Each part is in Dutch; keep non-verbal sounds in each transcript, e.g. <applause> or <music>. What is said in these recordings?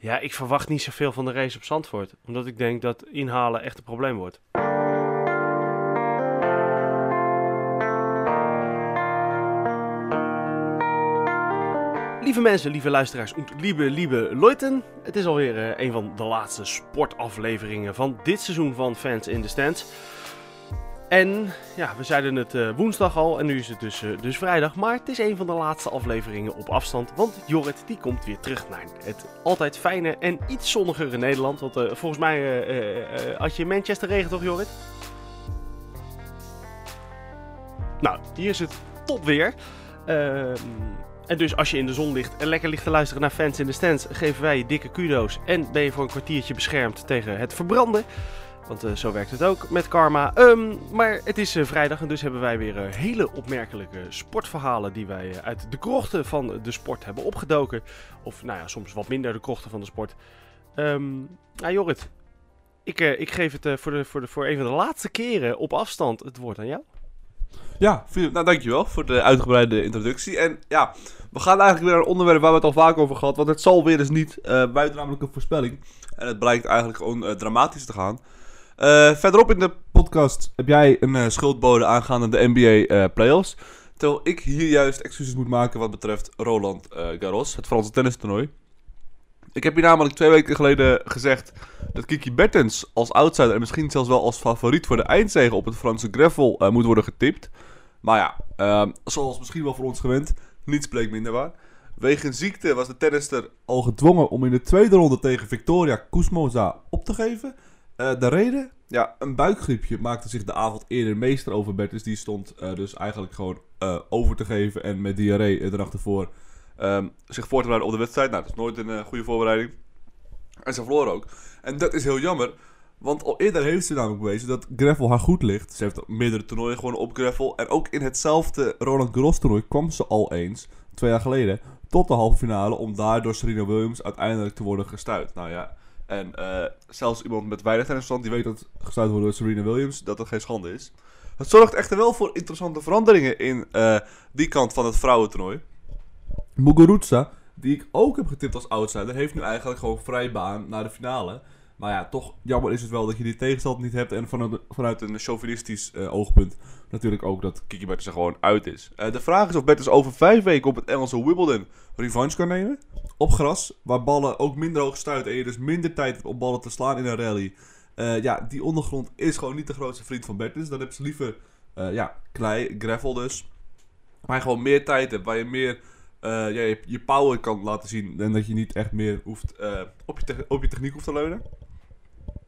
Ja, ik verwacht niet zoveel van de race op Zandvoort. Omdat ik denk dat inhalen echt een probleem wordt. Lieve mensen, lieve luisteraars lieve, lieve Leuten. Het is alweer uh, een van de laatste sportafleveringen van dit seizoen van Fans in the Stands. En ja, we zeiden het uh, woensdag al en nu is het dus, uh, dus vrijdag. Maar het is een van de laatste afleveringen op afstand. Want Jorrit die komt weer terug naar het altijd fijne en iets zonnigere Nederland. Want uh, volgens mij had je in Manchester regen toch Jorrit? Nou, hier is het top weer. Ehm, en dus als je in de zon ligt en lekker ligt te luisteren naar fans in de stands, geven wij je dikke kudo's. En ben je voor een kwartiertje beschermd tegen het verbranden. Want uh, zo werkt het ook met karma. Um, maar het is uh, vrijdag en dus hebben wij weer uh, hele opmerkelijke sportverhalen die wij uit de krochten van de sport hebben opgedoken. Of nou ja, soms wat minder de krochten van de sport. Um, nou Jorrit, ik, ik geef het voor, de, voor, de, voor een van de laatste keren op afstand het woord aan jou. Ja, Philip, nou dankjewel voor de uitgebreide introductie. En ja, we gaan eigenlijk weer naar een onderwerp waar we het al vaak over gehad. Want het zal weer eens niet, buiten namelijk een voorspelling. En het blijkt eigenlijk gewoon dramatisch te gaan. Uh, verderop in de podcast heb jij een uh, schuldbode aangaande de NBA uh, playoffs. Terwijl ik hier juist excuses moet maken wat betreft Roland Garros, het Franse tennistoernooi. Ik heb hier namelijk twee weken geleden gezegd dat Kiki Bertens als outsider en misschien zelfs wel als favoriet voor de eindzege op het Franse gravel moet worden getipt. Maar ja, ehm, zoals misschien wel voor ons gewend, niets bleek minder waar. Wegens ziekte was de tennister al gedwongen om in de tweede ronde tegen Victoria Kuzmoza op te geven. Uh, de reden? Ja, een buikgriepje maakte zich de avond eerder meester over Bertus. Die stond uh, dus eigenlijk gewoon uh, over te geven en met diarree de nacht ervoor um, zich voor te bereiden op de wedstrijd. Nou, dat is nooit een goede voorbereiding. En ze verloor ook. En dat is heel jammer, want al eerder heeft ze namelijk bewezen dat Greffel haar goed ligt. Ze heeft meerdere toernooien gewonnen op Greffel. En ook in hetzelfde Roland Garros toernooi kwam ze al eens, twee jaar geleden, tot de halve finale. Om daar door Serena Williams uiteindelijk te worden gestuurd. Nou ja, en uh, zelfs iemand met weinig tennisverstand die weet dat gestuurd wordt door Serena Williams, dat dat geen schande is. Het zorgt echter wel voor interessante veranderingen in uh, die kant van het vrouwentoernooi. Muguruza, die ik ook heb getipt als outsider, heeft nu eigenlijk gewoon vrij baan naar de finale. Maar ja, toch jammer is het wel dat je die tegenstand niet hebt. En vanuit, een chauvinistisch uh, oogpunt natuurlijk ook dat Kiki Bertens er gewoon uit is. De vraag is of Bertens over vijf weken op het Engelse Wimbledon revanche kan nemen. Op gras, waar ballen ook minder hoog stuiten en je dus minder tijd hebt om ballen te slaan in een rally. Uh, ja, die ondergrond is gewoon niet de grootste vriend van Bertens. Dan heb ze liever, ja, klei, gravel dus. Waar je gewoon meer tijd hebt, waar je meer... je, je, power kan laten zien en dat je niet echt meer hoeft, op, je op je techniek hoeft te leunen.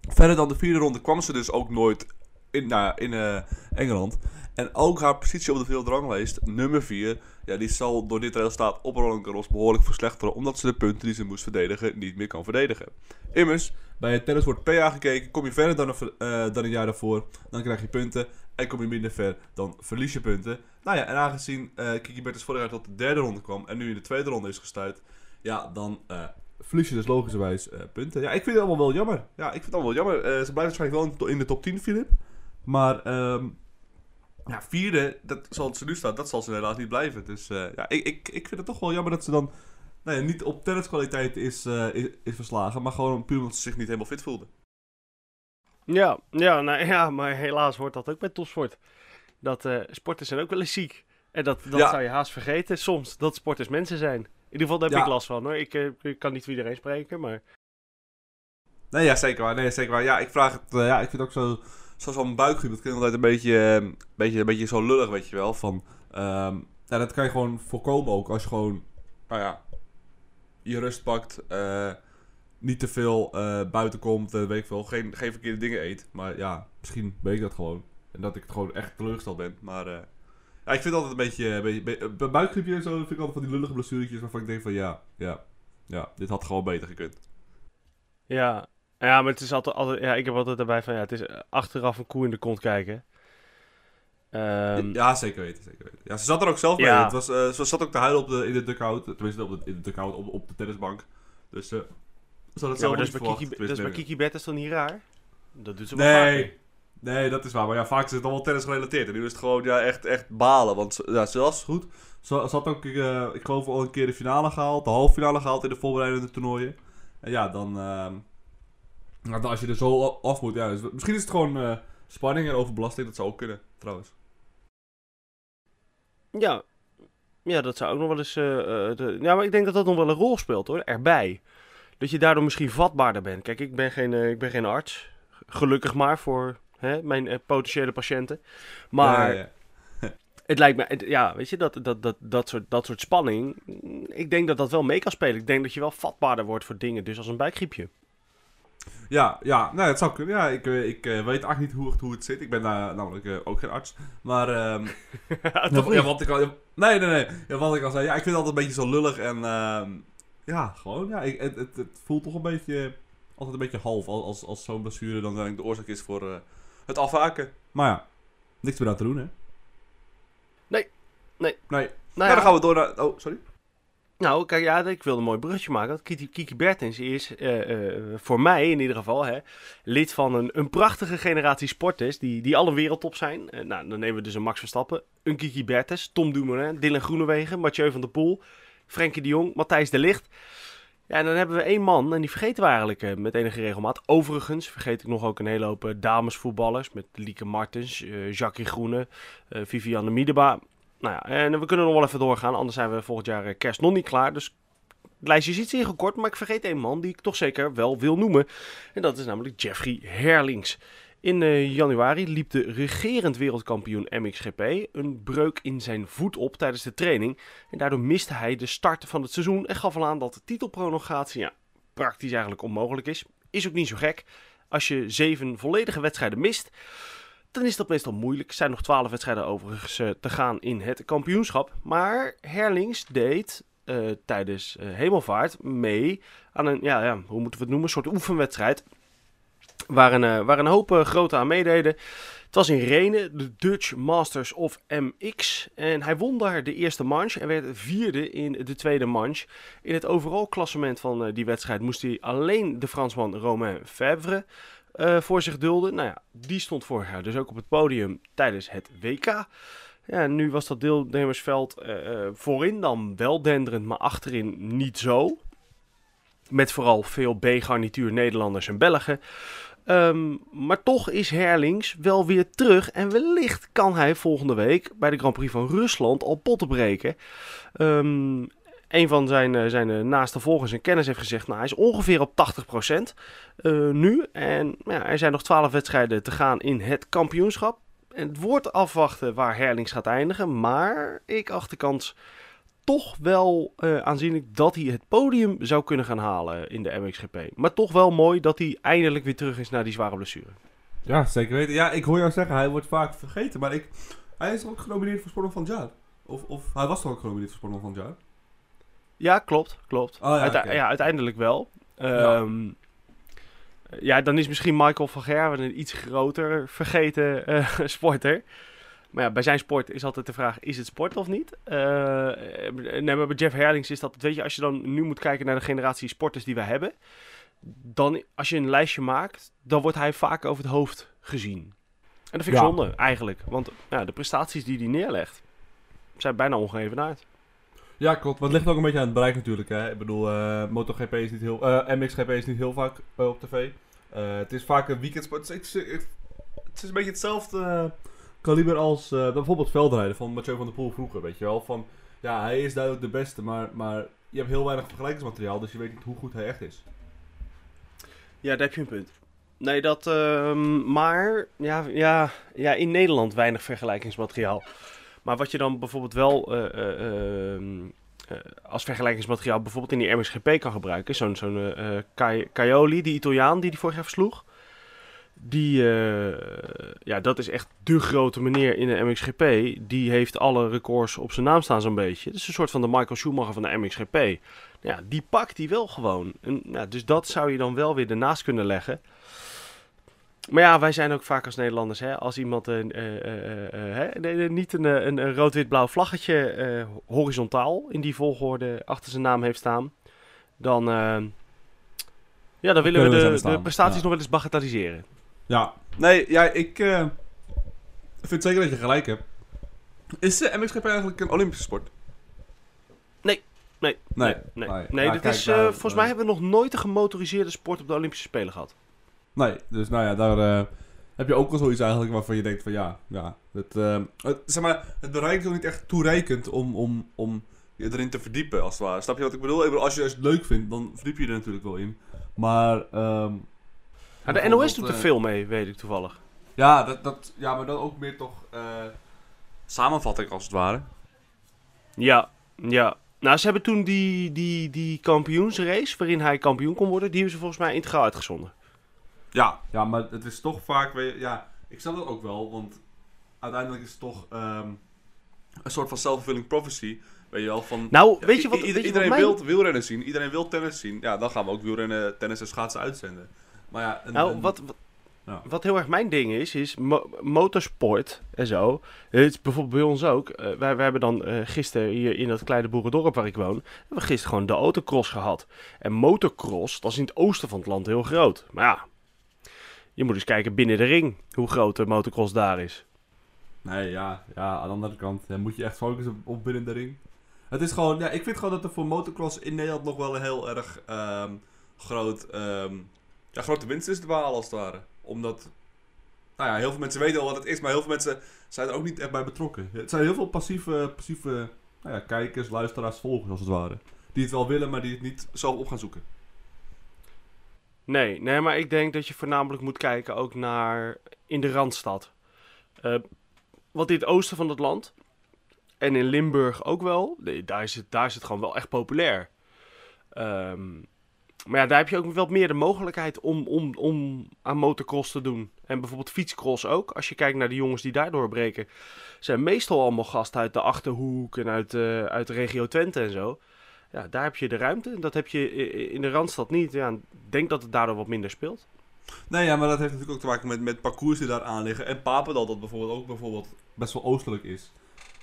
Verder dan de vierde ronde kwam ze dus ook nooit in, nou, in uh, Engeland. En ook haar positie op de wereldranglijst, nummer 4, ja, die zal door dit resultaat op Roland Garros behoorlijk verslechteren, omdat ze de punten die ze moest verdedigen niet meer kan verdedigen. Immers, bij het tennis wordt PA gekeken, kom je verder dan een, uh, dan jaar daarvoor, dan krijg je punten. En kom je minder ver, dan verlies je punten. Nou ja, en aangezien uh, Kiki Bertens vorig jaar tot de derde ronde kwam en nu in de tweede ronde is gestuurd, ja, dan verlies je dus logischerwijs punten. Ja, ik vind het allemaal wel jammer. Ja, ik vind het allemaal wel jammer. Ze blijven waarschijnlijk wel in de top 10, Filip. Maar um, ja, vierde, dat, zoals ze nu staat, dat zal ze helaas niet blijven. Dus uh, ja, ik, ik, ik vind het toch wel jammer dat ze dan nou ja, niet op tenniskwaliteit is, is, is, verslagen. Maar gewoon puur omdat ze zich niet helemaal fit voelde. Ja, ja, nou, ja maar helaas hoort dat ook bij topsport. Dat sporters zijn ook wel eens ziek. En dat, dat ja. zou je haast vergeten soms, dat sporters mensen zijn. In ieder geval, daar heb ja. ik last van hoor. Ik, ik, kan niet voor iedereen spreken, maar... Nee, ja, zeker waar. Nee, zeker waar. Ja, ik vraag het... Uh, ja, ik vind ook zo... Zoals van buikgriep, dat klinkt altijd een beetje, uh, beetje, een beetje zo lullig, weet je wel. Van, ja, dat kan je gewoon voorkomen ook als je gewoon, nou ja, je rust pakt. Uh, niet te veel buiten komt, weet ik veel. Geen, geen verkeerde dingen eet. Maar ja, misschien weet ik dat gewoon. En dat ik het gewoon echt teleurgesteld ben. Maar ja, ik vind altijd een beetje... Een bij buikgriepje en zo vind ik altijd van die lullige blessuretjes waarvan ik denk van ja, ja, ja, dit had gewoon beter gekund. Ja, ja maar het is altijd, altijd ja, ik heb altijd erbij van ja, het is achteraf een koe in de kont kijken. Um, ja, zeker weten, zeker weten. Ja, ze zat er ook zelf ja. mee. Het was, uh, ze zat ook te huilen op de, in de dugout. Tenminste, op de, in de dugout, op, op de tennisbank. Dus uh, ze had het zelf ja, bij Kiki, dus bij Kiki Bett is dan niet raar? Dat doet ze wel nee. Vaker. Nee, dat is waar. Maar ja, vaak is het allemaal tennis gerelateerd. En nu is het gewoon ja, echt, echt balen. Want ja, zelfs goed. Ze, ze had ook, uh, ik geloof, al een keer de finale gehaald. De halve finale gehaald in de voorbereidende toernooien. En ja, dan... als je er zo af moet, ja, dus misschien is het gewoon eh, spanning en overbelasting. Dat zou ook kunnen, trouwens. Ja. ja, dat zou ook nog wel eens... de... Ja, maar ik denk dat dat nog wel een rol speelt hoor, erbij. Dat je daardoor misschien vatbaarder bent. Kijk, ik ben geen, ik ben geen arts. Gelukkig maar voor hè, mijn potentiële patiënten. Maar... Ja, ja. <laughs> Het lijkt me, ja, weet je, dat, dat, dat, dat, soort, dat soort spanning. Ik denk dat dat wel mee kan spelen. Ik denk dat je wel vatbaarder wordt voor dingen, dus als een buikgriepje. Ja, ja, nou, het zou kunnen. Ja, ik, eh, ik eh, weet eigenlijk niet hoe, hoe het zit. Ik ben daar namelijk eh, ook geen arts. Maar, ehm <laughs> Toch ja, wat ik al... Nee, nee, nee. Ja, wat ik al zei. Ja, ik vind het altijd een beetje zo lullig. En ehm, ja, gewoon, ja, ik, het, het, het voelt toch een beetje... Altijd een beetje half. Als, als, als zo'n blessure dan uiteindelijk de oorzaak is voor eh, het afhaken. Maar ja, niks meer aan te doen, hè? Nee. Nee. Nee. Nou Nou, ja, dan gaan we door naar... Oh, sorry. Nou, kijk, ja, ik wilde een mooi bruggetje maken. Kiki, Bertens is eh, eh, voor mij in ieder geval hè, lid van een, een prachtige generatie sporters die, die alle wereldtop zijn. Eh, nou, dan nemen we dus een Max Verstappen, een Kiki Bertens, Tom Dumoulin, Dylan Groenewegen, Mathieu van der Poel, Frenkie de Jong, Matthijs de Ligt. Ja, en dan hebben we één man en die vergeten we eigenlijk met enige regelmaat. Overigens vergeet ik nog ook een hele hoop damesvoetballers met Lieke Martens, Jackie Groene, Vivianne Miedema. Nou ja, en we kunnen nog wel even doorgaan, anders zijn we volgend jaar eh, kerst nog niet klaar. Dus het lijstje is iets ingekort, maar ik vergeet één man die ik toch zeker wel wil noemen. En dat is namelijk Jeffrey Herlings. In eh, januari liep de regerend wereldkampioen MXGP een breuk in zijn voet op tijdens de training. En daardoor miste hij de start van het seizoen en gaf al aan dat de titelprolongatie ja, praktisch eigenlijk onmogelijk is. Is ook niet zo gek. Als je zeven volledige wedstrijden mist, dan is dat meestal moeilijk. Er zijn nog twaalf wedstrijden overigens eh, te gaan in het kampioenschap. Maar Herlings deed eh, tijdens eh, Hemelvaart mee aan een, ja, ja, hoe moeten we het noemen, een soort oefenwedstrijd. Waar een, waar hoop grote aan meededen. Het was in Renen, de Dutch Masters of MX. En hij won daar de eerste manche en werd vierde in de tweede manche. In het overal klassement van die wedstrijd moest hij alleen de Fransman Romain Febvre eh, voor zich dulden. Nou ja, die stond vorig jaar dus ook op het podium tijdens het WK. Ja, nu was dat deelnemersveld eh, voorin dan wel denderend, maar achterin niet zo. Met vooral veel B-garnituur Nederlanders en Belgen. Ehm, maar toch is Herlings wel weer terug. En wellicht kan hij volgende week bij de Grand Prix van Rusland al potten breken. Ehm, een van zijn, eh, zijn eh, naaste volgers en kennis heeft gezegd... Nou, hij is ongeveer op 80% eh, nu. En ja, er zijn nog 12 wedstrijden te gaan in het kampioenschap. En het wordt afwachten waar Herlings gaat eindigen. Maar ik acht de kans toch wel aanzienlijk dat hij het podium zou kunnen gaan halen in de MXGP. Maar toch wel mooi dat hij eindelijk weer terug is naar die zware blessure. Ja, zeker weten. Ja, ik hoor jou zeggen, hij wordt vaak vergeten. Maar ik, hij is ook genomineerd voor Sportman van het Jaar. Of, of hij was toch ook genomineerd voor Sportman van het Jaar? Ja, klopt, klopt. Oh, ja, Uite- ja, uiteindelijk wel. Ehm, ja. dan is misschien Michael van Gerwen een iets groter vergeten eh, <laughs> sporter. Maar ja, bij zijn sport is altijd de vraag, is het sport of niet? Eh, nee, maar bij Jeff Herlings is dat, weet je, als je dan nu moet kijken naar de generatie sporters die we hebben, dan als je een lijstje maakt, dan wordt hij vaak over het hoofd gezien. En dat vind ik Ja. zonde, eigenlijk. Want ja, de prestaties die hij neerlegt, zijn bijna ongeëvenaard. Ja, klopt. Maar het ligt ook een beetje aan het bereik natuurlijk. Hè. Ik bedoel, eh MotoGP is niet heel... eh, MXGP is niet heel vaak eh, op tv. Het is vaak een weekendsport. Het is, een beetje hetzelfde kaliber als bijvoorbeeld veldrijden van Mathieu van der Poel vroeger, weet je wel. Van, ja, hij is duidelijk de beste, maar, maar je hebt heel weinig vergelijkingsmateriaal, dus je weet niet hoe goed hij echt is. Ja, daar heb je een punt. Nee, dat. ehm, maar ja, ja, ja, in Nederland weinig vergelijkingsmateriaal. Maar wat je dan bijvoorbeeld wel eh, eh, ehm, eh, als vergelijkingsmateriaal bijvoorbeeld in die MXGP kan gebruiken. Zo'n zo'n Cai- Caioli, die Italiaan die die vorig jaar versloeg. Die, ja, dat is echt de grote meneer in de MXGP. Die heeft alle records op zijn naam staan zo'n beetje. Is een soort van de Michael Schumacher van de MXGP. Ja, die pakt hij wel gewoon. En, ja, dus dat zou je dan wel weer ernaast kunnen leggen. Maar ja, wij zijn ook vaak als Nederlanders, hè, als iemand een, eh, eh, eh, hè, niet een, een, een rood-wit-blauw vlaggetje horizontaal in die volgorde achter zijn naam heeft staan, dan, ja, dan willen we de, prestaties ja. nog wel eens bagatelliseren. Ja. Nee, ja, ik eh, vind zeker dat je gelijk hebt. Is de MXGP eigenlijk een Olympische sport? Nee. Nee, Nee, nee, nee. nee. nee Ja, dit kijk, is, daar, volgens mij hebben we nog nooit een gemotoriseerde sport op de Olympische Spelen gehad. Nee, dus nou ja, daar eh, heb je ook wel zoiets eigenlijk waarvan je denkt van ja, ja het, het, zeg maar, het bereik is ook niet echt toereikend om, om, om je erin te verdiepen als het ware. Snap je wat ik bedoel? Ik bedoel, als je het leuk vindt, dan verdiep je er natuurlijk wel in. Maar, ehm, Ja, de NOS doet er eh, veel mee, weet ik toevallig. Ja, dat, dat, ja, maar dan ook meer toch eh, samenvatting als het ware. Ja, ja. Nou, ze hebben toen die, die, die kampioensrace, waarin hij kampioen kon worden, die hebben ze volgens mij integraal uitgezonden. Ja, ja, maar het is toch vaak, weet je, ja, ik snap dat ook wel, want uiteindelijk is het toch ehm, een soort van self-fulfilling prophecy, weet je wel, van... Nou, Ja, weet je wat, je iedereen mijn- wil wielrennen zien, iedereen wil tennis zien. Ja, dan gaan we ook wielrennen, tennis en schaatsen uitzenden. Maar ja, een, Nou, een- wat, wat, Ja. wat heel erg mijn ding is, is mo- motorsport en zo. Het is bijvoorbeeld bij ons ook. eh, wij, wij hebben dan eh, gisteren hier in dat kleine boerendorp waar ik woon, hebben we gisteren gewoon de autocross gehad. En motocross, dat is in het oosten van het land heel groot. Maar ja, je moet eens kijken binnen de ring hoe groot de motocross daar is. Nee, ja, ja, aan de andere kant moet je echt focussen op, binnen de ring. Het is gewoon, ja, ik vind gewoon dat er voor motocross in Nederland nog wel een heel erg ehm, groot, ehm, ja, grote winst is te behalen als het ware. Omdat, nou ja, heel veel mensen weten al wat het is, maar heel veel mensen zijn er ook niet echt bij betrokken. Het zijn heel veel passieve, passieve nou ja, kijkers, luisteraars, volgers als het ware. Die het wel willen, maar die het niet zelf op gaan zoeken. Nee, nee, maar ik denk dat je voornamelijk moet kijken ook naar in de Randstad. Eh want in het oosten van het land en in Limburg ook wel, nee, daar, is het, daar is het gewoon wel echt populair. Ehm, maar ja, daar heb je ook wel meer de mogelijkheid om, om, om aan motocross te doen. En bijvoorbeeld fietscross ook. Als je kijkt naar de jongens die daar doorbreken, zijn meestal allemaal gasten uit de Achterhoek en uit, eh, uit regio Twente en zo. Ja, daar heb je de ruimte. Dat heb je in de Randstad niet. Ja, ik denk dat het daardoor wat minder speelt. Nee, ja, maar dat heeft natuurlijk ook te maken met, met parcours die daar aan liggen. En Papendal, dat bijvoorbeeld ook bijvoorbeeld best wel oostelijk is.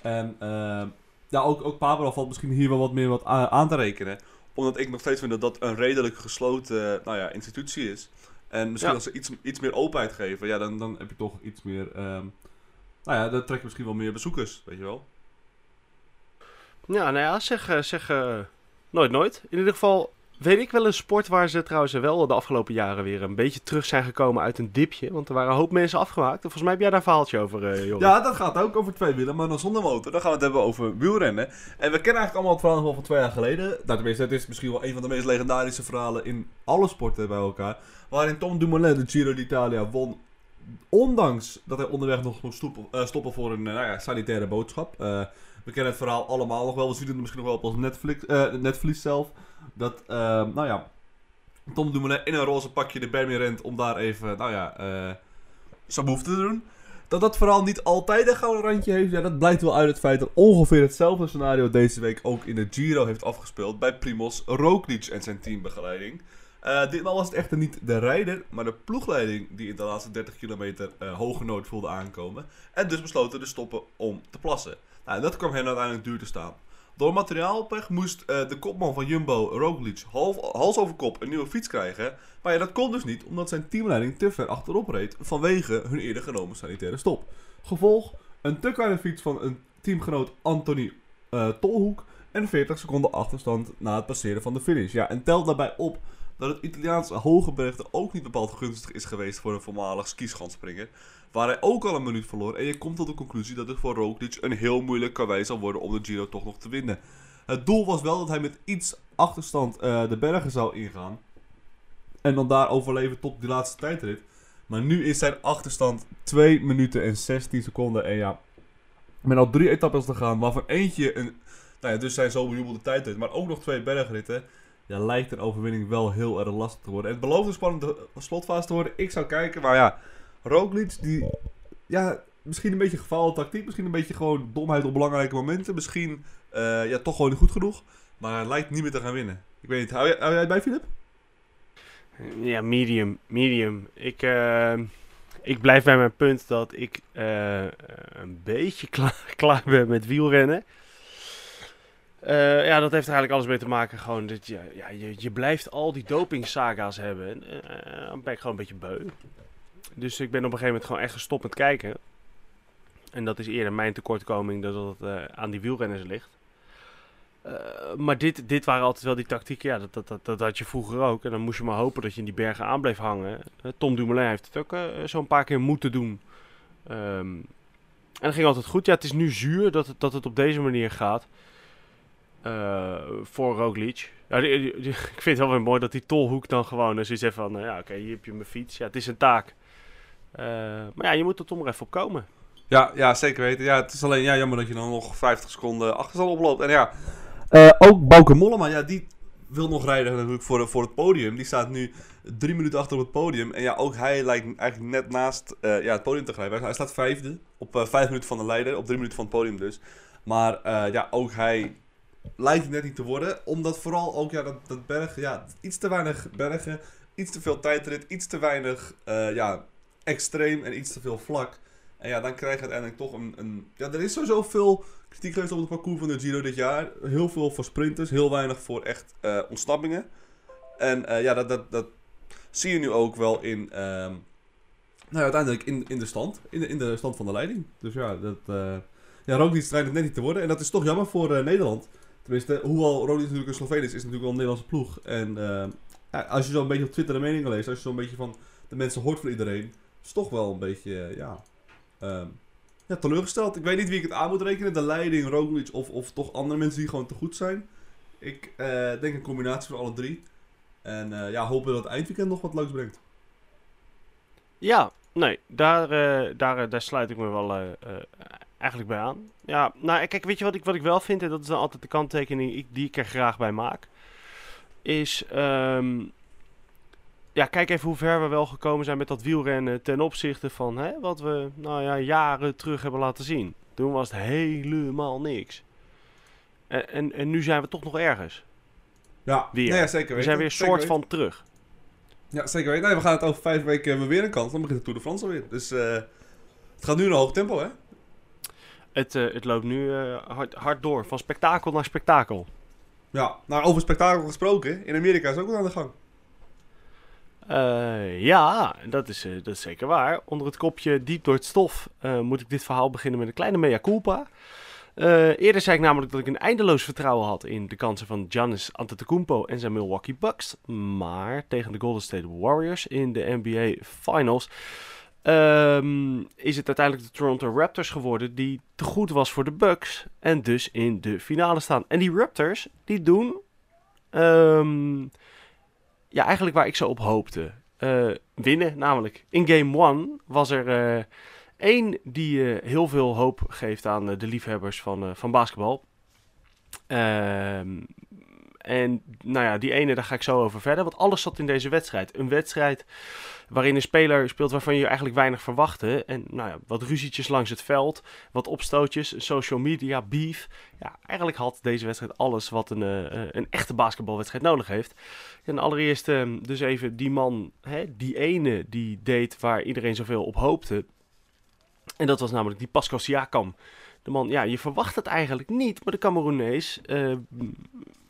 En eh, ja, ook, ook Papendal valt misschien hier wel wat meer wat aan te rekenen. Omdat ik nog steeds vind dat dat een redelijk gesloten nou ja, institutie is. En misschien Ja. als ze iets, iets meer openheid geven, ja, dan, dan heb je toch iets meer... ehm, nou ja, dan trek je misschien wel meer bezoekers, weet je wel. Ja, nou ja, zeg, eh, zeg eh, nooit nooit. In ieder geval weet ik wel een sport waar ze trouwens wel de afgelopen jaren weer een beetje terug zijn gekomen uit een dipje. Want er waren een hoop mensen afgemaakt. En volgens mij heb jij daar een verhaaltje over, Joris. Ja, dat gaat ook over twee wielen, maar dan zonder motor. Dan gaan we het hebben over wielrennen. En we kennen eigenlijk allemaal het verhaal van twee jaar geleden. Nou, tenminste, is misschien wel een van de meest legendarische verhalen in alle sporten bij elkaar. Waarin Tom Dumoulin de Giro d'Italia won. Ondanks dat hij onderweg nog moest stoppen, eh, stoppen voor een eh, nou ja, sanitaire boodschap. We kennen het verhaal allemaal nog wel. We zien het misschien nog wel op ons Netflix, eh, Netflix zelf. Dat, eh, nou ja, Tom Dumoulin in een roze pakje de berm in rent om daar even, nou ja, eh zijn behoefte te doen. Dat dat vooral niet altijd een gouden randje heeft, ja, dat blijkt wel uit het feit dat ongeveer hetzelfde scenario deze week ook in de Giro heeft afgespeeld bij Primoz Roglic en zijn teambegeleiding. Eh, ditmaal was het echter niet de rijder, maar de ploegleiding die in de laatste 30 kilometer eh hoge nood voelde aankomen. En dus besloten te stoppen om te plassen. Nou, en dat kwam hen uiteindelijk duur te staan. Door materiaalpech moest eh, de kopman van Jumbo, Roglic, half, hals over kop een nieuwe fiets krijgen. Maar ja, dat kon dus niet, omdat zijn teamleiding te ver achterop reed vanwege hun eerder genomen sanitaire stop. Gevolg, een te kleine fiets van een teamgenoot Anthony Tolhoek en 40 seconden achterstand na het passeren van de finish. Ja, en tel daarbij op dat het Italiaanse hogebergte ook niet bepaald gunstig is geweest voor een voormalig skischansspringer. Waar hij ook al een minuut verloor. En je komt tot de conclusie dat het voor Roglic een heel moeilijk karwei zal worden om de Giro toch nog te winnen. Het doel was wel dat hij met iets achterstand eh, de bergen zou ingaan. En dan daar overleven tot die laatste tijdrit. Maar nu is zijn achterstand 2 minuten en 16 seconden. En ja, met al drie etappes te gaan, waarvan eentje een, nou ja, dus zijn zo bejubelde tijdrit, maar ook nog twee bergritten. Ja, lijkt een overwinning wel heel erg lastig te worden. En het belooft een spannende slotfase te worden. Ik zou kijken, maar ja, Roglic, die, ja, misschien een beetje gefaalde tactiek, misschien een beetje gewoon domheid op belangrijke momenten, misschien, eh, ja, toch gewoon niet goed genoeg. Maar hij lijkt niet meer te gaan winnen. Ik weet niet, hou jij, hou jij het bij, Filip? Ja, medium. Medium. Ik, eh, ik blijf bij mijn punt dat ik eh, een beetje <laughs> klaar, klaar ben met wielrennen. Eh, ja, dat heeft er eigenlijk alles mee te maken. Gewoon dat je, ja, je, je blijft al die dopingsaga's hebben. En, eh, dan ben ik gewoon een beetje beu. Dus ik ben op een gegeven moment gewoon echt gestopt met kijken. En dat is eerder mijn tekortkoming dan dat het aan die wielrenners ligt. Maar dit, dit waren altijd wel die tactieken. Ja, dat, dat, dat, dat had je vroeger ook. En dan moest je maar hopen dat je in die bergen aan bleef hangen. Tom Dumoulin heeft het ook uh, zo'n paar keer moeten doen. Um, en dat ging altijd goed. Ja, het is nu zuur dat het, dat het op deze manier gaat. Voor Roglic. Ja, <laughs> ik vind het wel weer mooi dat die tolhoek dan gewoon zoiets zegt van... ja, oké, hier heb je mijn fiets. Ja, het is een taak. maar ja, je moet er toch maar even op komen. Ja, ja, zeker weten. Ja, het is alleen ja, jammer dat je dan nog 50 seconden achterstand oploopt. En ja, ook Bouke Mollema, ja, die wil nog rijden natuurlijk voor, voor het podium. Die staat nu drie minuten achter op het podium. En ja, ook hij lijkt eigenlijk net naast ja, het podium te grijpen. Hij staat vijfde, op vijf minuten van de leider, op drie minuten van het podium dus. Maar ja, ook hij lijkt het net niet te worden. Omdat vooral ook ja, dat, dat bergen, ja, iets te weinig bergen, iets te veel tijdrit, iets te weinig ja, extreem en iets te veel vlak. En ja, dan krijg je uiteindelijk toch een, een... Ja, er is sowieso veel kritiek geweest op het parcours van de Giro dit jaar. Heel veel voor sprinters, heel weinig voor echt uh, ontsnappingen. En uh, ja, dat, dat, dat zie je nu ook wel in... Um, nou, uiteindelijk in, in de stand. In de, in de stand van de leiding. Dus ja, dat... Uh, ja, strijdt net niet te worden. En dat is toch jammer voor Nederland. Tenminste, hoewel Roglic natuurlijk een Sloveen is, is natuurlijk wel een Nederlandse ploeg. En als je zo een beetje op Twitter de meningen leest, als je zo een beetje van de mensen hoort van iedereen, is toch wel een beetje, ja, Um, ja, teleurgesteld. Ik weet niet wie ik het aan moet rekenen. De leiding, Roglic of, of toch andere mensen die gewoon te goed zijn. Ik uh, denk een combinatie van alle drie. En ja, hopen dat het eindweekend nog wat leuks brengt. Ja, nee, daar, daar, daar sluit ik me wel eigenlijk bij aan. Ja, nou kijk, weet je wat ik, wat ik wel vind, en dat is dan altijd de kanttekening die ik er graag bij maak. Is, um, ja, kijk even hoe ver we wel gekomen zijn met dat wielrennen ten opzichte van hè, wat we nou ja, jaren terug hebben laten zien. Toen was het helemaal niks. En, en, en nu zijn we toch nog ergens. Ja, weer. Nee, ja, zeker weten. We zijn weer een soort van terug. Ja, zeker weten. Nee, we gaan het over vijf weken weer een kans. Dan begint de Tour de France alweer. Dus uh, het gaat nu een hoog tempo, hè? Het, uh, het loopt nu uh, hard, hard door. Van spektakel naar spektakel. Ja, nou over spektakel gesproken. In Amerika is ook wat aan de gang. Uh, ja, dat is, uh, dat is zeker waar. Onder het kopje diep door het stof uh, moet ik dit verhaal beginnen met een kleine mea culpa. eerder zei ik namelijk dat ik een eindeloos vertrouwen had in de kansen van Giannis Antetokounmpo en zijn Milwaukee Bucks. Maar tegen de Golden State Warriors in de NBA Finals um, is het uiteindelijk de Toronto Raptors geworden die te goed was voor de Bucks en dus in de finale staan. En die Raptors, die doen... Um, ja, eigenlijk waar ik zo op hoopte. Uh, winnen, namelijk in game 1 was er uh, één die uh, heel veel hoop geeft aan de liefhebbers van, van basketbal. Ehm, en nou ja, die ene, daar ga ik zo over verder. Want alles zat in deze wedstrijd. Een wedstrijd waarin een speler speelt waarvan je eigenlijk weinig verwachtte. En nou ja, wat ruzietjes langs het veld, wat opstootjes, social media, beef. Ja, eigenlijk had deze wedstrijd alles wat een, uh, een echte basketbalwedstrijd nodig heeft. En allereerst uh, dus even die man, hè, die ene die deed waar iedereen zoveel op hoopte. En dat was namelijk die Pascal Siakam. De man, ja, je verwacht het eigenlijk niet, maar de Cameroenees, uh,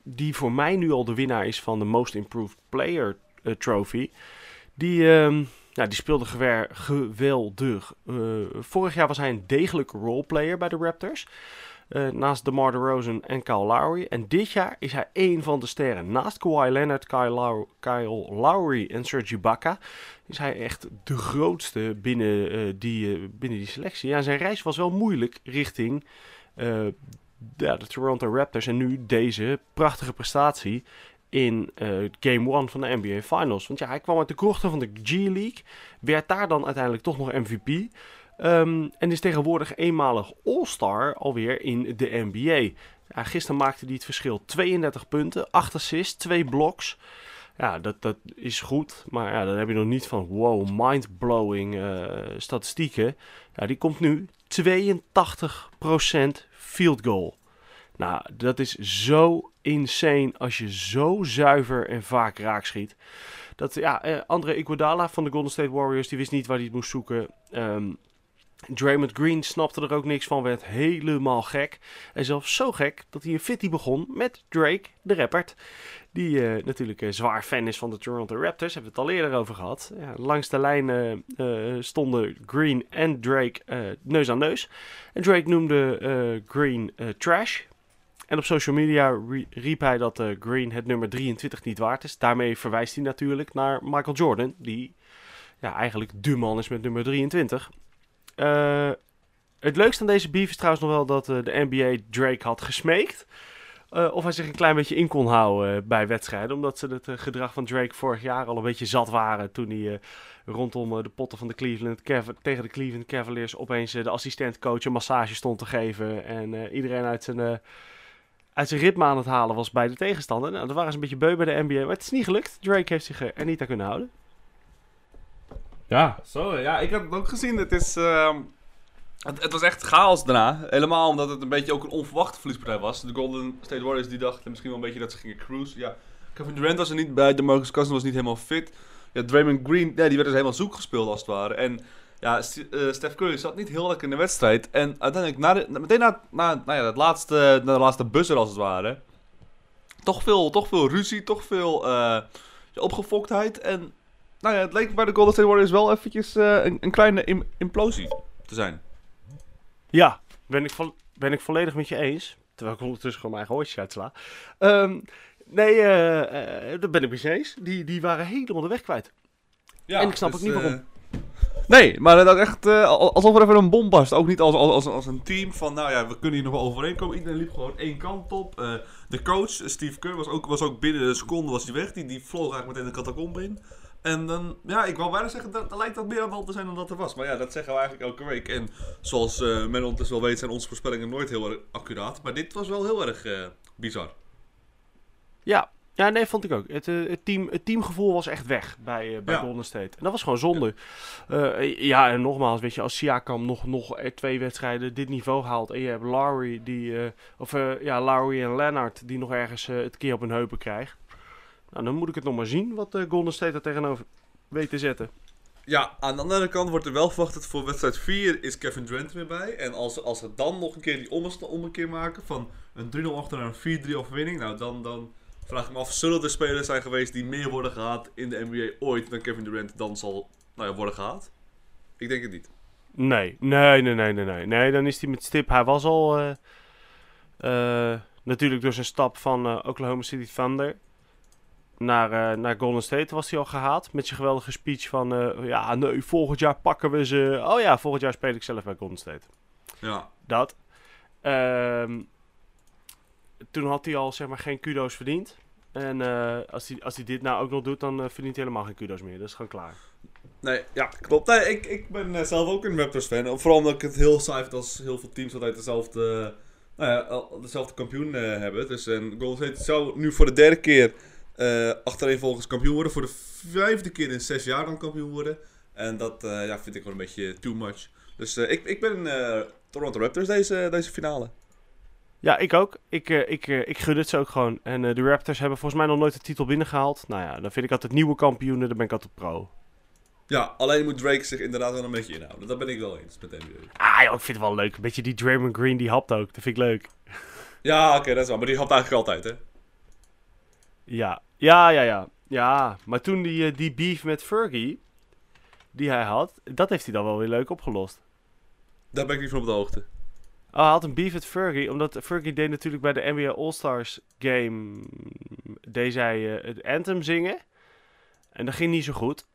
die voor mij nu al de winnaar is van de Most Improved Player Trophy, die, uh, die speelde geweldig. Uh, vorig jaar was hij een degelijke roleplayer bij de Raptors. Uh, naast DeMar DeRozan en Kyle Lowry. En dit jaar is hij één van de sterren. Naast Kawhi Leonard, Kyle, Low Kyle Lowry en Serge Ibaka... is hij echt de grootste binnen, uh, die, binnen die selectie. Ja, zijn reis was wel moeilijk richting ja, de Toronto Raptors. En nu deze prachtige prestatie in uh, Game 1 van de NBA Finals. Want ja, hij kwam uit de krochten van de G-League. Werd daar dan uiteindelijk toch nog MVP. Ehm, en is tegenwoordig eenmalig All-Star alweer in de NBA. Ja, gisteren maakte hij het verschil 32 punten, 8 assists, 2 blocks. Ja, dat, dat is goed. Maar ja, dan heb je nog niet van wow, mind-blowing uh, statistieken. Ja, die komt nu 82% field goal. Nou, dat is zo insane als je zo zuiver en vaak raak schiet. Dat, ja, eh, André Iguodala van de Golden State Warriors, die wist niet waar hij het moest zoeken. Um, Draymond Green snapte er ook niks van, werd helemaal gek. En zelfs zo gek dat hij een fitty begon met Drake, de rapper. Die uh, natuurlijk uh, zwaar fan is van de Toronto Raptors. Hebben we het al eerder over gehad. Ja, langs de lijn stonden Green en Drake neus aan neus. En Drake noemde Green trash. En op social media riep hij dat Green het nummer 23 niet waard is. Daarmee verwijst hij natuurlijk naar Michael Jordan, die ja, eigenlijk de man is met nummer 23. het leukste aan deze beef is trouwens nog wel dat de NBA Drake had gesmeekt. Uh, of hij zich een klein beetje in kon houden uh, bij wedstrijden. Omdat ze het uh, gedrag van Drake vorig jaar al een beetje zat waren. Toen hij rondom de potten van de Cleveland tegen de Cleveland Cavaliers opeens de assistentcoach een massage stond te geven. En iedereen uit zijn, uit zijn ritme aan het halen was bij de tegenstander. Nou, dat waren ze een beetje beu bij de NBA. Maar het is niet gelukt. Drake heeft zich er niet aan kunnen houden. Ja, zo. Ja, ik had het ook gezien. Het is... Ehm, het, het, was echt chaos daarna. Helemaal omdat het een beetje ook een onverwachte verliespartij was. De Golden State Warriors die dachten misschien wel een beetje dat ze gingen cruisen. Ja, Kevin Durant was er niet bij. De Marcus Cousins was niet helemaal fit. Ja, Draymond Green, ja, die werd dus helemaal zoek gespeeld als het ware. En ja, uh, Steph Curry zat niet heel lekker in de wedstrijd. En uiteindelijk, na de, meteen na, na, nou ja, het laatste, na de laatste buzzer als het ware... Toch veel, toch veel ruzie, toch veel uh, opgefoktheid. En nou ja, het leek bij de Golden State Warriors wel eventjes uh, een, een, kleine implosie te zijn. Ja, ben ik, vo ben ik volledig met je eens. Terwijl ik ondertussen gewoon mijn eigen hoortjes uitsla. Um, nee, uh, uh, daar ben ik met je eens. Die, die waren helemaal de weg kwijt. Ja, en ik snap dus, ook niet waarom. Nee, maar dat echt alsof er even een bom barst. Ook niet als, als, als, een team van, nou ja, we kunnen hier nog wel overeenkomen. Iedereen liep gewoon één kant op. de coach, Steve Kerr, was ook, was ook binnen een seconde was hij weg. Die, die vloog eigenlijk meteen de catacombe in. En dan, ja, ik wou bijna zeggen, dat, dat lijkt dat meer aan de te zijn dan dat er was. Maar ja, dat zeggen we eigenlijk elke week. En zoals uh, men ondertussen wel weet, zijn onze voorspellingen nooit heel erg accuraat. Maar dit was wel heel erg uh, bizar. Ja, ja, nee, vond ik ook. Het, uh, het, team, het teamgevoel was echt weg bij, uh, bij ja. Golden State. En dat was gewoon zonde. Ja. Uh, ja, en nogmaals, weet je, als Siakam nog, nog twee wedstrijden dit niveau haalt... en je hebt Lowry, die, of ja, Lowry en Leonard die nog ergens het keer op hun heupen krijgt... Nou, dan moet ik het nog maar zien wat Golden State er tegenover weet te zetten. Ja, aan de andere kant wordt er wel verwacht dat voor wedstrijd 4 is Kevin Durant weer bij. En als, als ze dan nog een keer die ommekeer maken van een 3-0 achter naar een 4-3 overwinning. Nou, dan, dan vraag ik me af, zullen er spelers zijn geweest die meer worden gehaald in de NBA ooit dan Kevin Durant dan zal nou ja, worden gehaald? Ik denk het niet. Nee, nee, nee, nee, nee. Nee, nee dan is hij met stip. Hij was al uh, uh, natuurlijk door zijn stap van uh, Oklahoma City Thunder naar, naar Golden State was hij al gehaald. Met zijn geweldige speech van... Ja, nee, volgend jaar pakken we ze... Oh ja, volgend jaar speel ik zelf bij Golden State. Ja. Dat. Um, toen had hij al, zeg maar, geen kudo's verdiend. En uh, als, hij, als hij dit nou ook nog doet, dan verdient hij helemaal geen kudo's meer. Dat is gewoon klaar. Nee, ja, klopt. Ik, ik ben zelf ook een Raptors fan. Vooral omdat ik het heel saai vind als heel veel teams altijd dezelfde... Nou ja, dezelfde kampioen hebben. Dus en Golden State zou nu voor de derde keer achtereenvolgens kampioen worden. Voor de vijfde keer in zes jaar dan kampioen worden. En dat ja, vind ik gewoon een beetje too much. Dus ik, ik ben Toronto Raptors deze, deze finale. Ja, ik ook. Ik, ik, ik gun het ze ook gewoon. En de Raptors hebben volgens mij nog nooit de titel binnengehaald. Nou ja, dan vind ik altijd nieuwe kampioenen, dan ben ik altijd pro. Ja, alleen moet Drake zich inderdaad wel een beetje inhouden. Dat ben ik wel eens met NBA. Ah joh, ik vind het wel leuk. Een beetje die Draymond Green, die hapt ook. Dat vind ik leuk. Ja, oké, dat is wel. Maar die hapt eigenlijk altijd, hè? Ja, ja, ja, ja. Ja, maar toen die, eh, die beef met Fergie, die hij had, dat heeft hij dan wel weer leuk opgelost. Daar ben ik niet van op de hoogte. Oh, hij had een beef met Fergie, omdat Fergie deed natuurlijk bij de NBA All-Stars game, deed zij uh, het anthem zingen. En dat ging niet zo goed.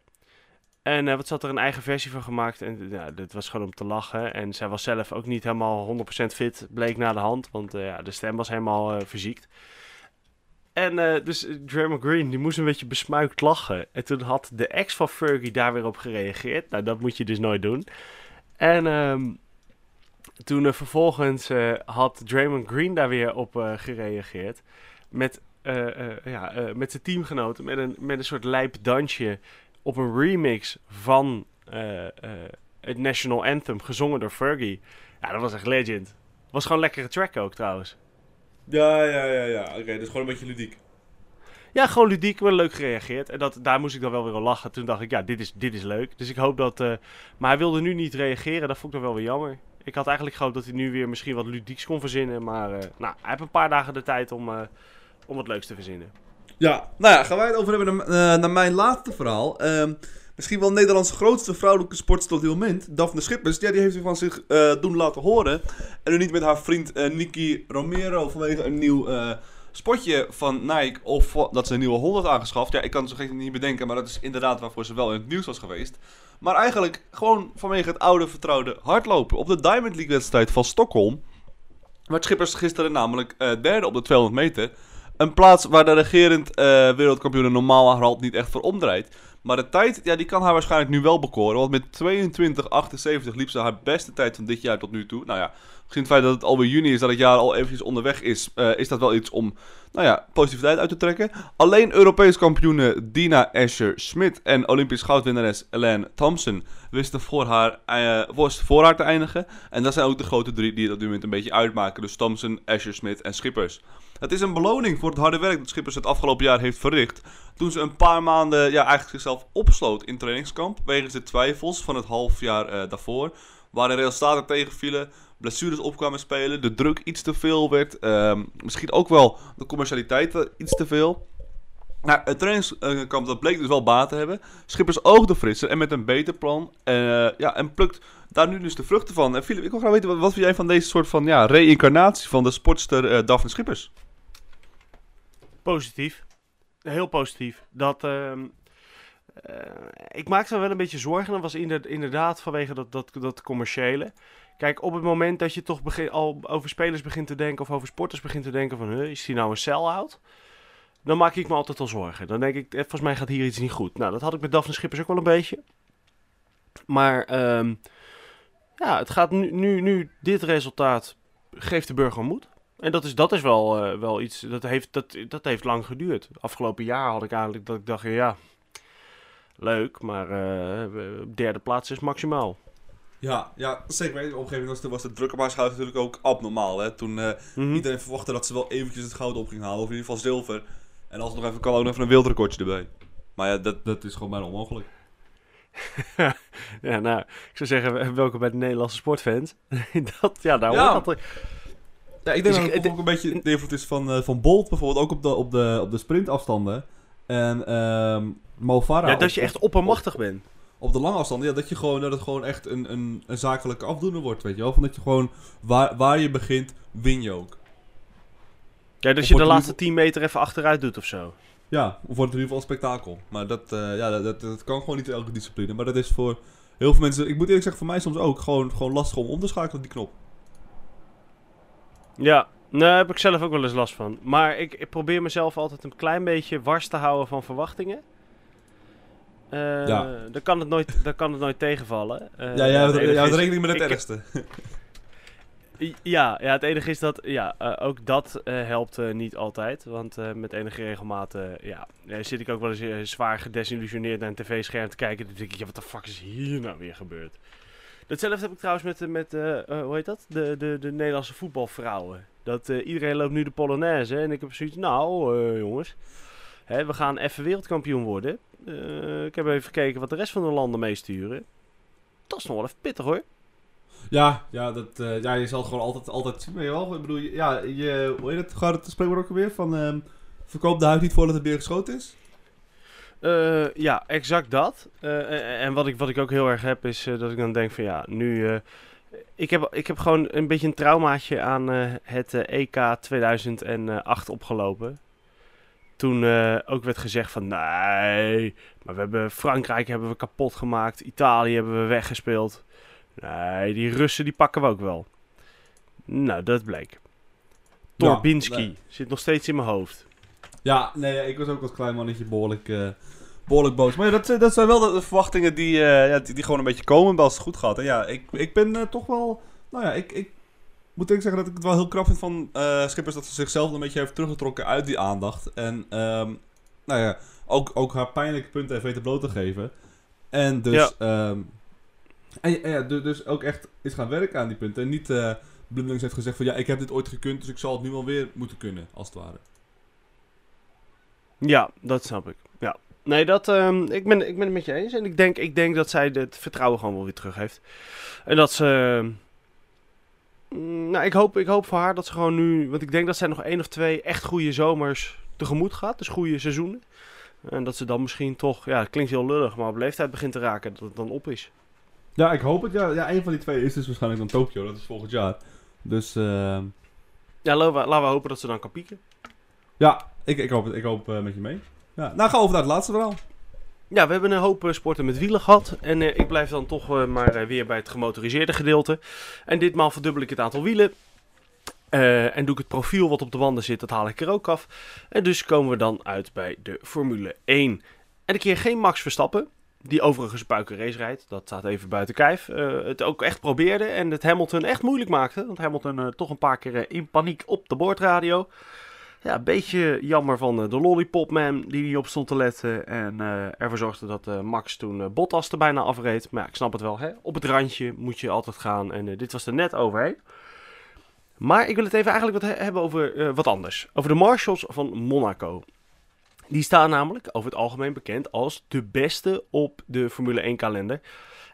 En uh, wat zat er een eigen versie van gemaakt. En ja, dit was gewoon om te lachen. En zij was zelf ook niet helemaal 100% fit, bleek na de hand. Want uh, ja, de stem was helemaal verziekt. En uh, dus Draymond Green, die moest een beetje besmuikt lachen. En toen had de ex van Fergie daar weer op gereageerd. Nou, dat moet je dus nooit doen. En um, toen uh, vervolgens uh, had Draymond Green daar weer op gereageerd. Met, ja, met zijn teamgenoten. Met een, met een soort lijp dansje op een remix van het National Anthem. Gezongen door Fergie. Ja, dat was echt legend. Was gewoon een lekkere track ook trouwens. Ja, ja, ja, ja. Oké, okay, dus gewoon een beetje ludiek. Ja, gewoon ludiek, maar leuk gereageerd. En dat, daar moest ik dan wel weer al lachen. Toen dacht ik, ja, dit is, dit is leuk. Dus ik hoop dat... Maar hij wilde nu niet reageren. Dat vond ik dan wel weer jammer. Ik had eigenlijk gehoopt dat hij nu weer misschien wat ludieks kon verzinnen. Maar uh, nou, hij heeft een paar dagen de tijd om, uh, om wat leuks te verzinnen. Ja, nou ja, gaan wij het over hebben naar, naar mijn laatste verhaal. Ehm, misschien wel Nederlands grootste vrouwelijke sportster op dit moment, Daphne Schippers, ja, die heeft zich van zich eh, doen laten horen. En nu niet met haar vriend Nicky Romero vanwege een nieuw spotje van Nike of dat ze een nieuwe 100 aangeschaft. Ja, ik kan het zo gek niet bedenken, maar dat is inderdaad waarvoor ze wel in het nieuws was geweest. Maar eigenlijk gewoon vanwege het oude vertrouwde hardlopen. Op de Diamond League wedstrijd van Stockholm werd Schippers gisteren namelijk derde op de 200 meter. Een plaats waar de regerend wereldkampioen normaal haar niet echt voor omdraait. Maar de tijd, ja, die kan haar waarschijnlijk nu wel bekoren. Want met 22,78 liep ze haar beste tijd van dit jaar tot nu toe. Nou ja, gezien het feit dat het alweer juni is, dat het jaar al eventjes onderweg is, uh, is dat wel iets om, nou ja, positiviteit uit te trekken. Alleen Europees kampioene Dina Escher-Smit en Olympisch goudwinnares Elaine Thompson wisten voor haar, uh, voor haar te eindigen. En dat zijn ook de grote drie die het op dit moment een beetje uitmaken. Dus Thompson, Escher-Smit en Schippers. Het is een beloning voor het harde werk dat Schippers het afgelopen jaar heeft verricht. Toen ze een paar maanden ja, eigenlijk zichzelf opsloot in trainingskamp. Wegens de twijfels van het half jaar uh, daarvoor. Waar de resultaten tegenvielen. Blessures opkwamen spelen. De druk iets te veel werd. Uh, misschien ook wel de commercialiteit iets te veel. Nou, het trainingskamp dat bleek dus wel baat te hebben. Schippers oogde frisser en met een beter plan. Uh, ja, en plukt daar nu dus de vruchten van. En Philip, ik wil graag weten, wat, vind jij van deze soort van ja, reïncarnatie van de sportster uh, Daphne Schippers? Positief. Heel positief. Dat, uh, ik maakte me wel een beetje zorgen. Dat was inderdaad vanwege dat, dat, dat commerciële. Kijk, op het moment dat je toch al over spelers begint te denken... of over sporters begint te denken van... Huh, is die nou een sell-out? Dan maak ik me altijd al zorgen. Dan denk ik, eh, volgens mij gaat hier iets niet goed. Nou, dat had ik met Daphne Schippers ook wel een beetje. Maar um, ja, het gaat nu, nu, nu dit resultaat geeft de burger moed. En dat is, dat is wel, uh, wel iets, dat heeft, dat, dat heeft lang geduurd. Afgelopen jaar had ik eigenlijk dat ik dacht, ja, leuk, maar uh, derde plaats is maximaal. Ja, ja zeker. Op een gegeven moment was de, was de druk op haar schouder natuurlijk ook abnormaal. Hè? Toen uh, mm -hmm. iedereen verwachtte dat ze wel eventjes het goud op ging halen, of in ieder geval zilver. En als het nog even kan, ook nog even een wereldrecordje erbij. Maar ja, dat, dat is gewoon bijna onmogelijk. <laughs> ja, nou, ik zou zeggen, welkom bij de Nederlandse sportfans. <laughs> dat, ja, daar ja. hoort dat... Ja, ik denk dus dat het ook een beetje de invloed is van, uh, van Bolt bijvoorbeeld, ook op de, op de, op de sprintafstanden. En um, Mo Farah Ja, dat je echt oppermachtig bent. Op de lange afstanden, ja, dat, je gewoon, dat het gewoon echt een, een, een zakelijke afdoener wordt, weet je wel. Van dat je gewoon, waar, waar je begint, win je ook. Ja, dus je de laatste 10 meter even achteruit doet of zo. Ja, of wordt het in ieder geval een spektakel. Maar dat, uh, ja, dat, dat, dat, kan gewoon niet in elke discipline. Maar dat is voor heel veel mensen, ik moet eerlijk zeggen, voor mij soms ook gewoon, gewoon lastig om om te schakelen die knop. Ja, daar heb ik zelf ook wel eens last van. Maar ik, ik probeer mezelf altijd een klein beetje wars te houden van verwachtingen. Uh, ja. Dan kan het nooit, dan kan het nooit tegenvallen. Uh, ja, jij houdt rekening met het ik, ergste. <laughs> Ja, ja, het enige is dat, ja, uh, ook dat helpt niet altijd. Want met enige regelmaat, ja, zit ik ook wel eens zwaar gedesillusioneerd naar een tv-scherm te kijken. Dan denk ik, ja, wat de fuck is hier nou weer gebeurd? Datzelfde heb ik trouwens met, met hoe heet dat? De, de, de Nederlandse voetbalvrouwen. Dat iedereen loopt nu de Polonaise. En ik heb zoiets, nou jongens, hè, we gaan even wereldkampioen worden. Ik heb even gekeken wat de rest van de landen meesturen. Dat is nog wel even pittig hoor. Ja, ja, dat, uh, ja, je zal gewoon altijd, altijd zien. Maar wel, ik bedoel, ja, je, hoe heet het, gaat het spreekwoord ook alweer? Van, um, verkoop de huid niet voordat het weer geschoten is? Uh, ja, exact dat. Uh, en wat ik, wat ik ook heel erg heb, is dat ik dan denk van ja, nu... ik, heb, ik heb gewoon een beetje een traumaatje aan het EK 2008 opgelopen. Toen ook werd gezegd van nee, maar we hebben Frankrijk hebben we kapot gemaakt, Italië hebben we weggespeeld. Nee, die Russen die pakken we ook wel. Nou, dat bleek. Torbinski zit nog steeds in mijn hoofd. Ja, nee, ik was ook als klein mannetje behoorlijk, uh, behoorlijk boos. Maar ja, dat, dat zijn wel de, verwachtingen die, uh, ja, die, die, gewoon een beetje komen als het goed gaat. En ja, ik, ik ben uh, toch wel... Nou ja, ik, ik moet ik zeggen dat ik het wel heel krap vind van Schippers... dat ze zichzelf een beetje heeft teruggetrokken uit die aandacht. En um, nou ja, ook, ook haar pijnlijke punten heeft weten bloot te geven. En dus... Ja. Um, en ja, dus ook echt is gaan werken aan die punten. En niet uh, heeft gezegd van ja, ik heb dit ooit gekund, dus ik zal het nu wel weer moeten kunnen, als het ware. Ja, dat snap ik. Ja. Nee, dat, um, ik, ben, ik ben het met je eens. En ik denk, ik denk dat zij het vertrouwen gewoon wel weer terug heeft. En dat ze... nou, ik hoop, ik hoop voor haar dat ze gewoon nu... Want ik denk dat zij nog één of twee echt goede zomers tegemoet gaat. Dus goede seizoenen. En dat ze dan misschien toch, ja, het klinkt heel lullig, maar op leeftijd begint te raken, dat het dan op is. Ja, ik hoop het. Ja, ja, een van die twee is dus waarschijnlijk dan Tokio. Dat is volgend jaar. Dus eh, Ja, laten we, laten we hopen dat ze dan kan pieken. ja, ik, ik hoop, het. ik hoop eh, met je mee. Ja, nou gaan we over naar het laatste verhaal. Ja, we hebben een hoop eh, sporten met wielen gehad. En eh, ik blijf dan toch eh, maar weer bij het gemotoriseerde gedeelte. En ditmaal verdubbel ik het aantal wielen. En doe ik het profiel wat op de wanden zit, dat haal ik er ook af. En dus komen we dan uit bij de Formule 1. En een keer geen Max Verstappen. Die overigens een puiken race rijdt. Dat staat even buiten kijf. Het ook echt probeerde. En het Hamilton echt moeilijk maakte. Want Hamilton toch een paar keer in paniek op de boordradio. Ja, een beetje jammer van eh, de Lollipop-man die niet op stond te letten. En eh, ervoor zorgde dat eh, Max toen eh, Bottas er bijna afreed. Maar ja, ik snap het wel, hè. Op het randje moet je altijd gaan. En dit was er net overheen. Maar ik wil het even eigenlijk wat he- hebben over wat anders. Over de Marshals van Monaco. Die staan namelijk over het algemeen bekend als de beste op de Formule 1 kalender.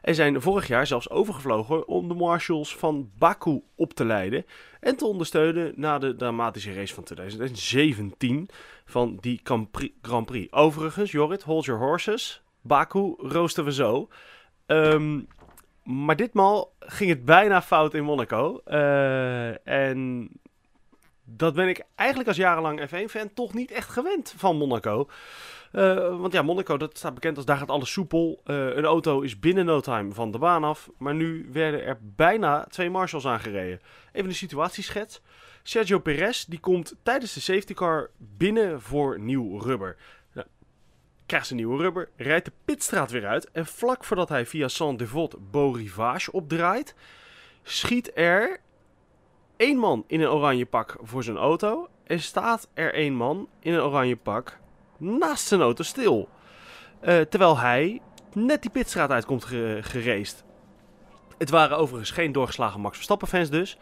En zijn vorig jaar zelfs overgevlogen om de Marshals van Baku op te leiden. En te ondersteunen na de dramatische race van 2017 van die Grand Prix-. Overigens, Jorrit, hold your horses. Baku roosteren we zo. Ehm, maar ditmaal ging het bijna fout in Monaco. Eh, en dat ben ik eigenlijk als jarenlang F1-fan toch niet echt gewend van Monaco. Eh, want ja, Monaco, dat staat bekend als daar gaat alles soepel. Eh, een auto is binnen no time van de baan af. Maar nu werden er bijna twee marshals aangereden. Even een situatieschets. Sergio Perez die komt tijdens de safety car binnen voor nieuw rubber. Nou, krijgt zijn nieuwe rubber, rijdt de pitstraat weer uit. En vlak voordat hij via Saint-Devote Beau-Rivage opdraait, schiet er één man in een oranje pak voor zijn auto. En staat er één man in een oranje pak naast zijn auto stil. Eh, terwijl hij net die pitstraat uitkomt ge geraced. Het waren overigens geen doorgeslagen Max Verstappen fans dus.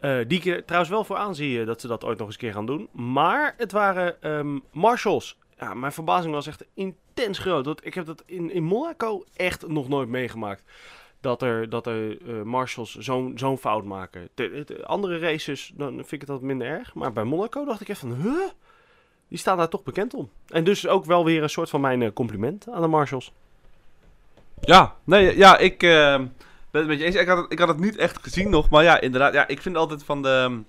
Eh, die ik trouwens wel voor aanzie eh, dat ze dat ooit nog eens een keer gaan doen. Maar het waren ehm, marshals. Ja, mijn verbazing was echt intens groot. Ik heb dat in, in Monaco echt nog nooit meegemaakt. Dat er, dat er marshals zo'n zo'n fout maken. De, de andere races, dan vind ik het wat minder erg. Maar bij Monaco dacht ik echt van, huh? Die staan daar toch bekend om. En dus ook wel weer een soort van mijn eh, compliment aan de marshals. Ja, nee, ja, ik eh, ben het met je eens. Ik had, het, ik had het niet echt gezien nog, maar ja, inderdaad. Ja, ik vind altijd van de,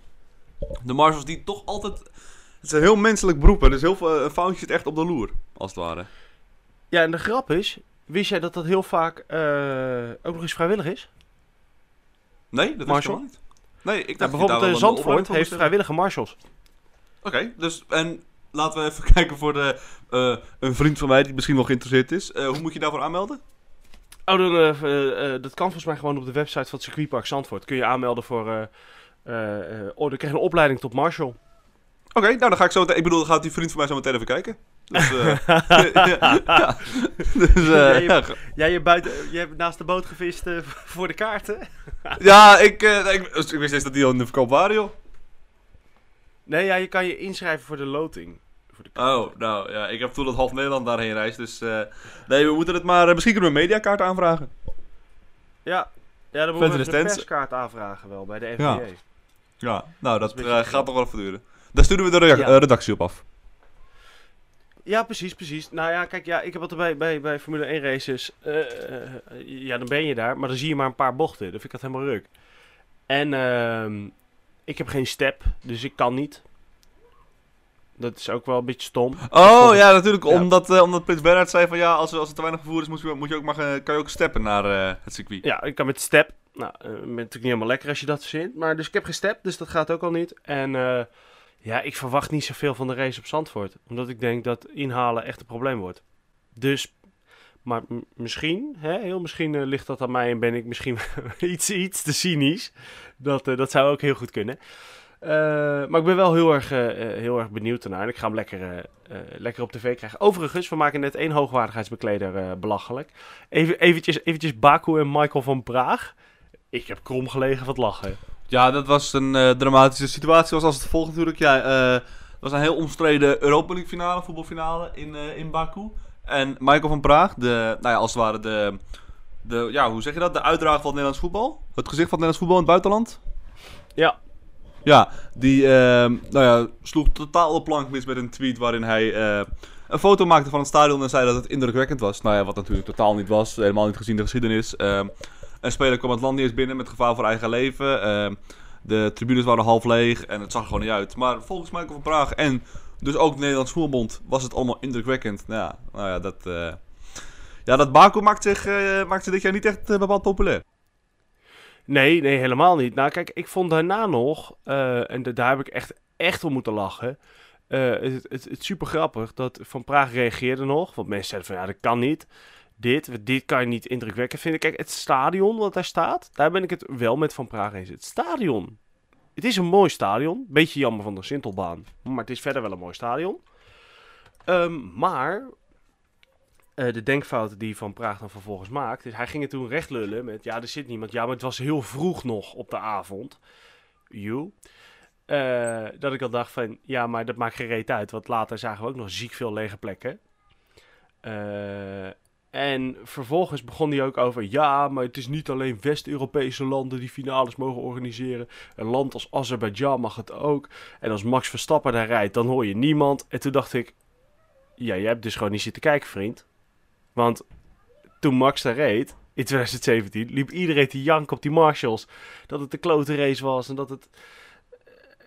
de marshals die toch altijd... Het is een heel menselijk beroep, hè, dus heel veel uh, foutjes echt op de loer, als het ware. Ja, en de grap is, wist jij dat dat heel vaak eh, ook nog eens vrijwillig is? Nee, dat is Marshall? niet. Nee, ik dacht Ja, dat je bijvoorbeeld eh, een Zandvoort heeft vrijwillige marshals. Oké, dus en laten we even <laughs> kijken voor de, eh, een vriend van mij die misschien wel geïnteresseerd is. Eh, hoe moet je daarvoor aanmelden? Oh, dan, eh, dat kan volgens mij gewoon op de website van het circuitpark Zandvoort. Kun je aanmelden voor... oh, dan krijg je een opleiding tot marshal. Oké, nou dan ga ik zo meteen... Ik bedoel, dan gaat die vriend van mij zo meteen even kijken. Dus, eh, <laughs> <laughs> ja. Dus, ja, Jij je, buiten, je hebt naast de boot gevist voor de kaarten? Ja, ik, ik, ik wist eens dat die al in de verkoop waren, joh. Nee, ja, je kan je inschrijven voor de loting. Voor de Oh, nou ja, ik heb toen dat half Nederland daarheen reist, dus... eh, nee, we moeten het maar... eh, misschien kunnen we een mediakaart aanvragen. Ja, ja dan moeten we stands. perskaart aanvragen wel bij de Ja. FBA. Ja, nou, dat, een eh, gaat nog wel even duren. Daar sturen we de Ja. redactie op af. Ja, precies, precies. Nou ja, kijk, ja, ik heb altijd bij, bij, bij Formule 1 races. ja, dan ben je daar, maar dan zie je maar een paar bochten. Dan vind ik dat helemaal ruk. En ehm, ik heb geen step, dus ik kan niet. Dat is ook wel een beetje stom. Oh, ja, natuurlijk. Ja. Omdat, eh, omdat Prins Bernhard zei van ja, als, als er te weinig vervoer is, moet je, moet je ook maar, eh, kan je ook steppen naar eh, het circuit. Ja, ik kan met step. Nou, eh, ben natuurlijk niet helemaal lekker als je dat verzint. Maar dus ik heb geen step, dus dat gaat ook al niet. En eh, ja, ik verwacht niet zoveel van de race op Zandvoort. Omdat ik denk dat inhalen echt een probleem wordt. Dus, maar misschien, hè, heel misschien eh, ligt dat aan mij en ben ik misschien <laughs> iets, iets te cynisch. Dat, eh, dat zou ook heel goed kunnen. Eh, maar ik ben wel heel erg, heel erg benieuwd ernaar. En ik ga hem lekker, lekker op tv krijgen. Overigens, we maken net één hoogwaardigheidsbekleder belachelijk. Even, eventjes, eventjes Baku en Michael van Praag. Ik heb krom gelegen van het lachen. Ja, dat was een dramatische situatie. Was als het volgt natuurlijk. Ja, was een heel omstreden Europa League finale, voetbalfinale in, in Baku. En Michael van Praag, de, nou ja, als het ware de, de, ja, hoe zeg je dat? De uitdrager van het Nederlands voetbal. Het gezicht van het Nederlands voetbal in het buitenland. Ja, Ja, die ehm, nou ja, sloeg totaal de plank mis met een tweet waarin hij eh, een foto maakte van het stadion en zei dat het indrukwekkend was. Nou ja, wat natuurlijk totaal niet was. Helemaal niet gezien de geschiedenis. Ehm, een speler kwam het land niet eens binnen met gevaar voor eigen leven. Ehm, de tribunes waren half leeg en het zag er gewoon niet uit. Maar volgens Michael van Praag en dus ook de Nederlands voetbalbond was het allemaal indrukwekkend. Nou ja, nou ja dat... eh, ja, dat Baku maakt zich, eh, maakt zich dit jaar niet echt eh, bepaald populair. Nee, nee, helemaal niet. Nou, kijk, ik vond daarna nog, en da- daar heb ik echt, echt om moeten lachen. het, het, het super grappig dat Van Praag reageerde nog. Want mensen zeiden van ja, dat kan niet. Dit, dit kan je niet indrukwekkend vinden. Kijk, het stadion wat daar staat, daar ben ik het wel met Van Praag eens. Het stadion. Het is een mooi stadion. Beetje jammer van de Sintelbaan. Maar het is verder wel een mooi stadion. Ehm, maar eh, de denkfout die Van Praag dan vervolgens maakt, hij ging het toen recht lullen met, ja, er zit niemand. Ja, maar het was heel vroeg nog op de avond. You. Eh, dat ik al dacht van, ja, maar dat maakt geen reet uit. Want later zagen we ook nog ziek veel lege plekken. Eh, en vervolgens begon hij ook over, ja, maar het is niet alleen West-Europese landen die finales mogen organiseren. Een land als Azerbeidzjan mag het ook. En als Max Verstappen daar rijdt, dan hoor je niemand. En toen dacht ik, ja, jij hebt dus gewoon niet zitten kijken, vriend. Want toen Max daar reed, in 2017, liep iedereen te janken op die Marshalls. Dat het de klote race was en dat het,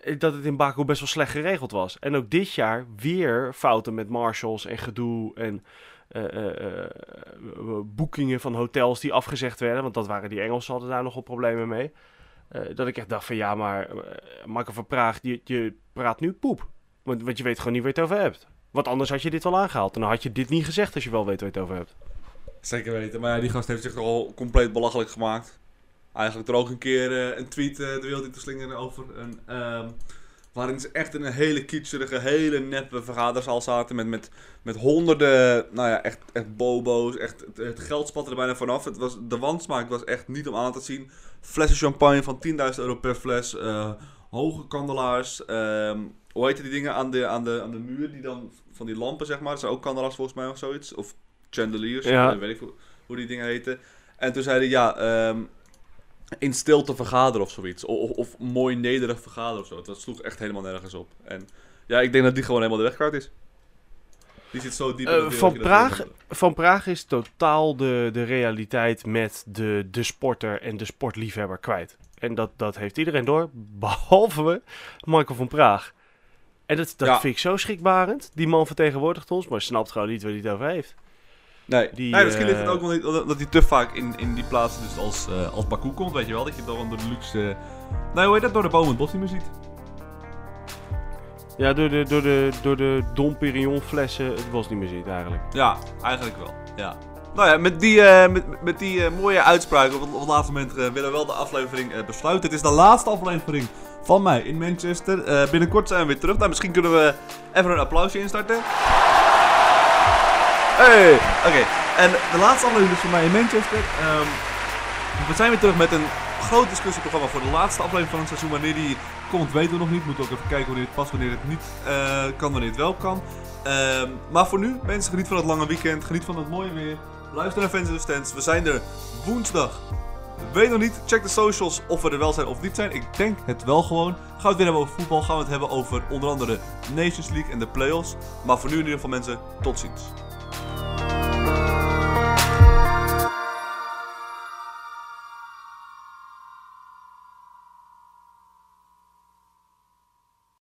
eh, dat het in Baku best wel slecht geregeld was. En ook dit jaar weer fouten met Marshalls en gedoe en boekingen van hotels die afgezegd werden. Want dat waren die Engelsen hadden daar nogal problemen mee. Eh, dat ik echt dacht van ja, maar Marco van Praag, je, je praat nu poep. Want, want je weet gewoon niet waar je het over hebt. Want anders had je dit wel aangehaald. En dan had je dit niet gezegd als je wel weet waar je het over hebt. Zeker weten, maar ja, die gast heeft zich al compleet belachelijk gemaakt. Eigenlijk er ook een keer eh, een tweet eh, de wereld in te slingeren over een... ehm, waarin ze echt in een hele kitscherige, hele neppe vergaderzaal zaten met, met, met honderden, nou ja, echt, echt bobo's. Echt, het, het geld spatte er bijna vanaf. Het was, de wandsmaak was echt niet om aan te zien. Flessen champagne van 10.000 euro per fles. eh, hoge kandelaars. ehm, hoe heette die dingen aan de, aan, de, aan de muur? Die dan, van die lampen zeg maar. Dat zijn ook kandelaars volgens mij of zoiets. Of chandeliers. Ja. weet ik hoe, hoe die dingen heten. En toen zei hij, ja, ehm, in stilte vergaderen of zoiets. Of, of mooi nederig vergaderen of zo. Dat sloeg echt helemaal nergens op. En ja, ik denk dat die gewoon helemaal de weg kwijt is. Die zit zo diep in het van Praag- Van Praag is totaal de, de realiteit met de, de sporter en de sportliefhebber kwijt. En dat, dat heeft iedereen door, behalve we, Michael van Praag. En dat, dat Ja. vind ik zo schrikbarend. Die man vertegenwoordigt ons, maar snapt gewoon niet waar hij het over heeft. Nee, die, nee misschien eh, ligt het ook wel niet dat hij te vaak in, in die plaatsen dus als, eh, als Baku komt, weet je wel. Dat je dan door de luxe... nee, hoe heet dat? Door de bomen het bos niet meer ziet. Ja, door de, door de, door de Dom Perignon flessen het bos niet meer ziet eigenlijk. Ja, eigenlijk wel. Ja. Nou ja, met die, eh, met, met die eh, mooie uitspraak op het, op het laatste moment eh, willen we wel de aflevering eh, besluiten. Het is de laatste aflevering van mij in Manchester. Eh, binnenkort zijn we weer terug. Nou, misschien kunnen we even een applausje instarten. Hey! Oké, en de laatste aflevering van mij in Manchester. Ehm, we zijn weer terug met een groot discussieprogramma voor de laatste aflevering van het seizoen. Wanneer die komt, weten we nog niet. Moeten ook even kijken wanneer het past, wanneer het niet eh, kan, wanneer het wel kan. Ehm, maar voor nu, mensen, geniet van het lange weekend. Geniet van het mooie weer. Luister naar Fans in the Stands. We zijn er woensdag. Weet nog niet, check de socials of we er wel zijn of niet zijn. Ik denk het wel gewoon. Gaan we het weer hebben over voetbal. Gaan we het hebben over onder andere Nations League en de playoffs. Maar voor nu in ieder geval mensen, tot ziens. Música